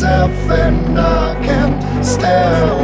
myself and I can't stare